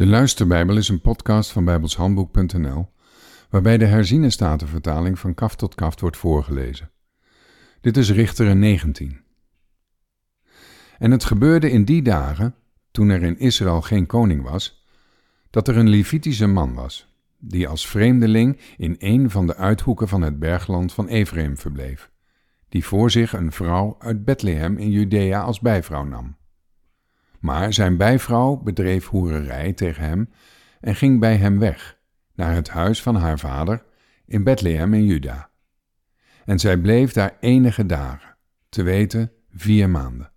De Luisterbijbel is een podcast van bijbelshandboek.nl waarbij de herziene statenvertaling van kaft tot kaft wordt voorgelezen. Dit is Richteren 19. En het gebeurde in die dagen, toen er in Israël geen koning was, dat er een Levitische man was, die als vreemdeling in een van de uithoeken van het bergland van Ephraim verbleef, die voor zich een vrouw uit Bethlehem in Judea als bijvrouw nam. Maar zijn bijvrouw bedreef hoererij tegen hem en ging bij hem weg, naar het huis van haar vader in Bethlehem in Juda. En zij bleef daar enige dagen, te weten vier maanden.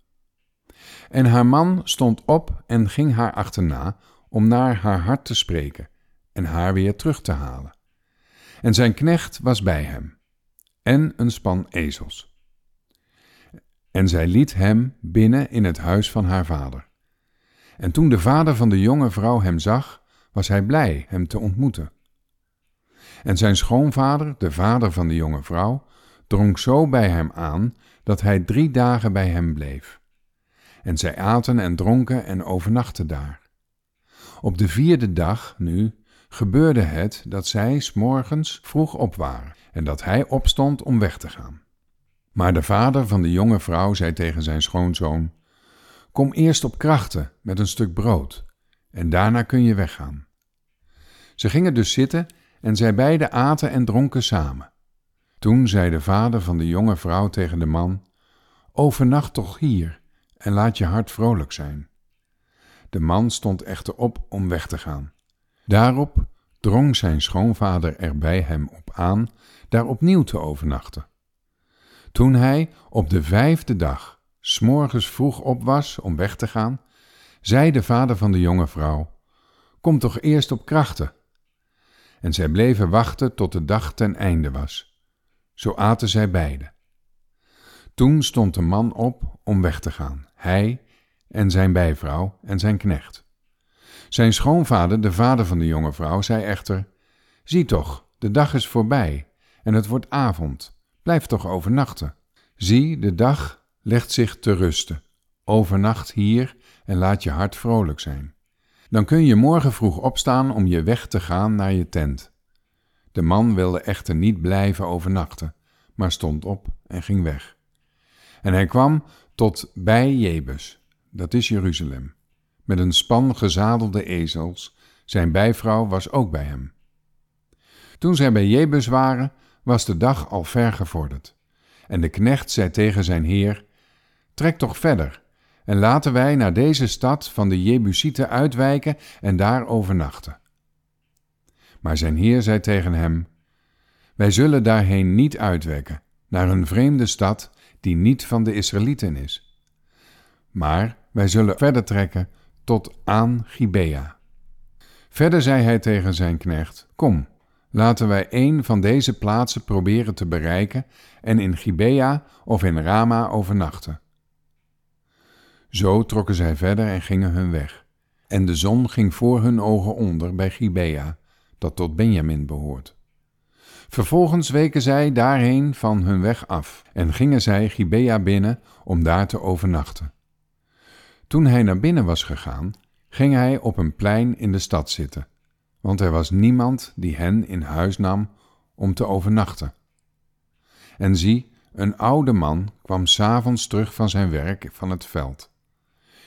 En haar man stond op en ging haar achterna om naar haar hart te spreken en haar weer terug te halen. En zijn knecht was bij hem, en een span ezels. En zij liet hem binnen in het huis van haar vader. En toen de vader van de jonge vrouw hem zag, was hij blij hem te ontmoeten. En zijn schoonvader, de vader van de jonge vrouw, drong zo bij hem aan dat hij drie dagen bij hem bleef. En zij aten en dronken en overnachten daar. Op de vierde dag, nu, gebeurde het dat zij s morgens vroeg op waren en dat hij opstond om weg te gaan. Maar de vader van de jonge vrouw zei tegen zijn schoonzoon: Kom eerst op krachten met een stuk brood, en daarna kun je weggaan. Ze gingen dus zitten en zij beiden aten en dronken samen. Toen zei de vader van de jonge vrouw tegen de man: Overnacht toch hier en laat je hart vrolijk zijn. De man stond echter op om weg te gaan. Daarop drong zijn schoonvader er bij hem op aan daar opnieuw te overnachten. Toen hij op de vijfde dag s'morgens vroeg op was om weg te gaan, zei de vader van de jonge vrouw: Kom toch eerst op krachten. En zij bleven wachten tot de dag ten einde was. Zo aten zij beiden. Toen stond de man op om weg te gaan, hij en zijn bijvrouw en zijn knecht. Zijn schoonvader, de vader van de jonge vrouw, zei echter: Zie toch, de dag is voorbij en het wordt avond. Blijf toch overnachten. Zie, de dag legt zich te rusten. Overnacht hier en laat je hart vrolijk zijn. Dan kun je morgen vroeg opstaan om je weg te gaan naar je tent. De man wilde echter niet blijven overnachten, maar stond op en ging weg. En hij kwam tot bij Jebus, dat is Jeruzalem, met een span gezadelde ezels. Zijn bijvrouw was ook bij hem. Toen zij bij Jebus waren, was de dag al ver gevorderd. En de knecht zei tegen zijn heer: Trek toch verder, en laten wij naar deze stad van de Jebusieten uitwijken en daar overnachten. Maar zijn heer zei tegen hem: Wij zullen daarheen niet uitwekken, naar een vreemde stad die niet van de Israëlieten is. Maar wij zullen verder trekken tot aan Gibea. Verder zei hij tegen zijn knecht: Kom, laten wij een van deze plaatsen proberen te bereiken en in Gibea of in Rama overnachten. Zo trokken zij verder en gingen hun weg. En de zon ging voor hun ogen onder bij Gibea, dat tot Benjamin behoort. Vervolgens weken zij daarheen van hun weg af en gingen zij Gibea binnen om daar te overnachten. Toen hij naar binnen was gegaan, ging hij op een plein in de stad zitten, want er was niemand die hen in huis nam om te overnachten. En zie, een oude man kwam s'avonds terug van zijn werk van het veld.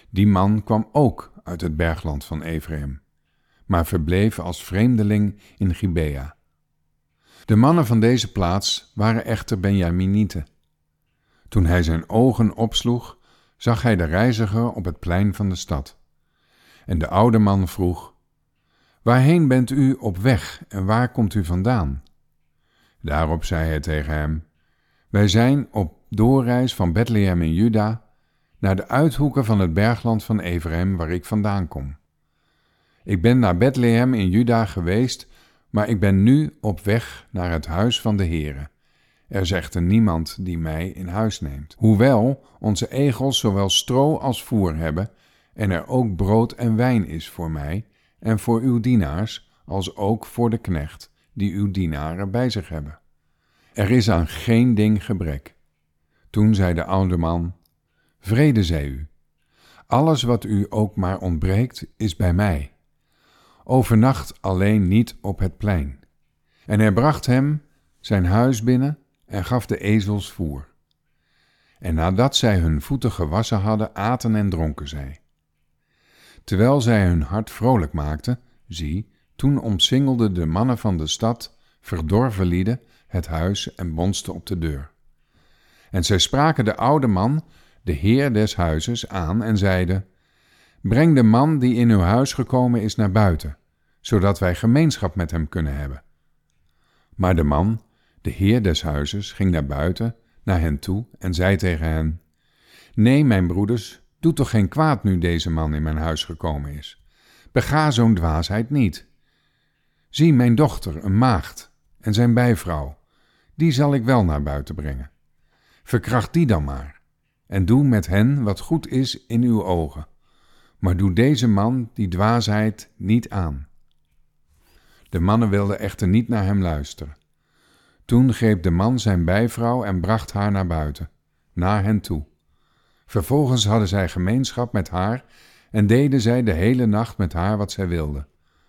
Die man kwam ook uit het bergland van Ephraim, maar verbleef als vreemdeling in Gibea. De mannen van deze plaats waren echter Benjaminieten. Toen hij zijn ogen opsloeg, zag hij de reiziger op het plein van de stad. En de oude man vroeg: Waarheen bent u op weg en waar komt u vandaan? Daarop zei hij tegen hem: Wij zijn op doorreis van Bethlehem in Juda naar de uithoeken van het bergland van Ephraim waar ik vandaan kom. Ik ben naar Bethlehem in Juda geweest, maar ik ben nu op weg naar het huis van de Heere. Er is echter niemand die mij in huis neemt. Hoewel onze egels zowel stro als voer hebben, en er ook brood en wijn is voor mij en voor uw dienaars, als ook voor de knecht die uw dienaren bij zich hebben. Er is aan geen ding gebrek. Toen zei de oude man: Vrede zij u. Alles wat u ook maar ontbreekt, is bij mij. overnacht alleen niet op het plein. En hij bracht hem zijn huis binnen en gaf de ezels voer. En nadat zij hun voeten gewassen hadden, aten en dronken zij. Terwijl zij hun hart vrolijk maakten, zie, toen omsingelden de mannen van de stad, verdorven lieden, het huis en bonsten op de deur. En zij spraken de oude man, de heer des huizes, aan en zeiden: Breng de man die in uw huis gekomen is naar buiten, zodat wij gemeenschap met hem kunnen hebben. Maar de man, de heer des huizes, ging naar buiten, naar hen toe en zei tegen hen: Nee, mijn broeders, doe toch geen kwaad nu deze man in mijn huis gekomen is. Bega zo'n dwaasheid niet. Zie mijn dochter, een maagd, en zijn bijvrouw, die zal ik wel naar buiten brengen. Verkracht die dan maar, en doe met hen wat goed is in uw ogen. Maar doe deze man die dwaasheid niet aan. De mannen wilden echter niet naar hem luisteren. Toen greep de man zijn bijvrouw en bracht haar naar buiten, naar hen toe. Vervolgens hadden zij gemeenschap met haar en deden zij de hele nacht met haar wat zij wilden,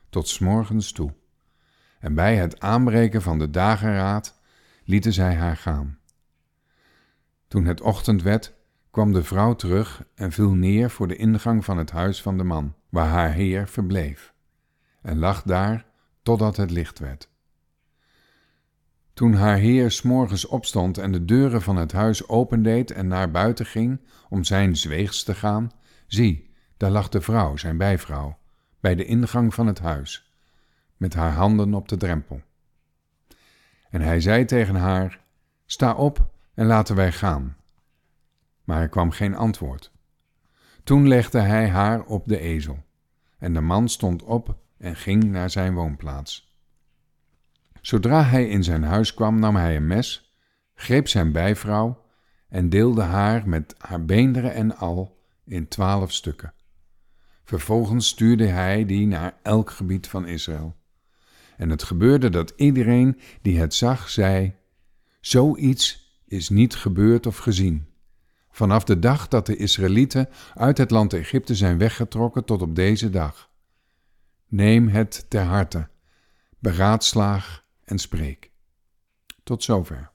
tot s morgens toe. En bij het aanbreken van de dageraad lieten zij haar gaan. Toen het ochtend werd, kwam de vrouw terug en viel neer voor de ingang van het huis van de man, waar haar heer verbleef, en lag daar totdat het licht werd. Toen haar heer s'morgens opstond en de deuren van het huis opendeed en naar buiten ging om zijn zweegs te gaan, zie, daar lag de vrouw, zijn bijvrouw, bij de ingang van het huis, met haar handen op de drempel. En hij zei tegen haar: Sta op en laten wij gaan. Maar er kwam geen antwoord. Toen legde hij haar op de ezel, en de man stond op en ging naar zijn woonplaats. Zodra hij in zijn huis kwam, nam hij een mes, greep zijn bijvrouw en deelde haar met haar beenderen en al in twaalf stukken. Vervolgens stuurde hij die naar elk gebied van Israël. En het gebeurde dat iedereen die het zag, zei: Zoiets is niet gebeurd of gezien. Vanaf de dag dat de Israëlieten uit het land Egypte zijn weggetrokken tot op deze dag. Neem het ter harte, beraadslaag en spreek. Tot zover.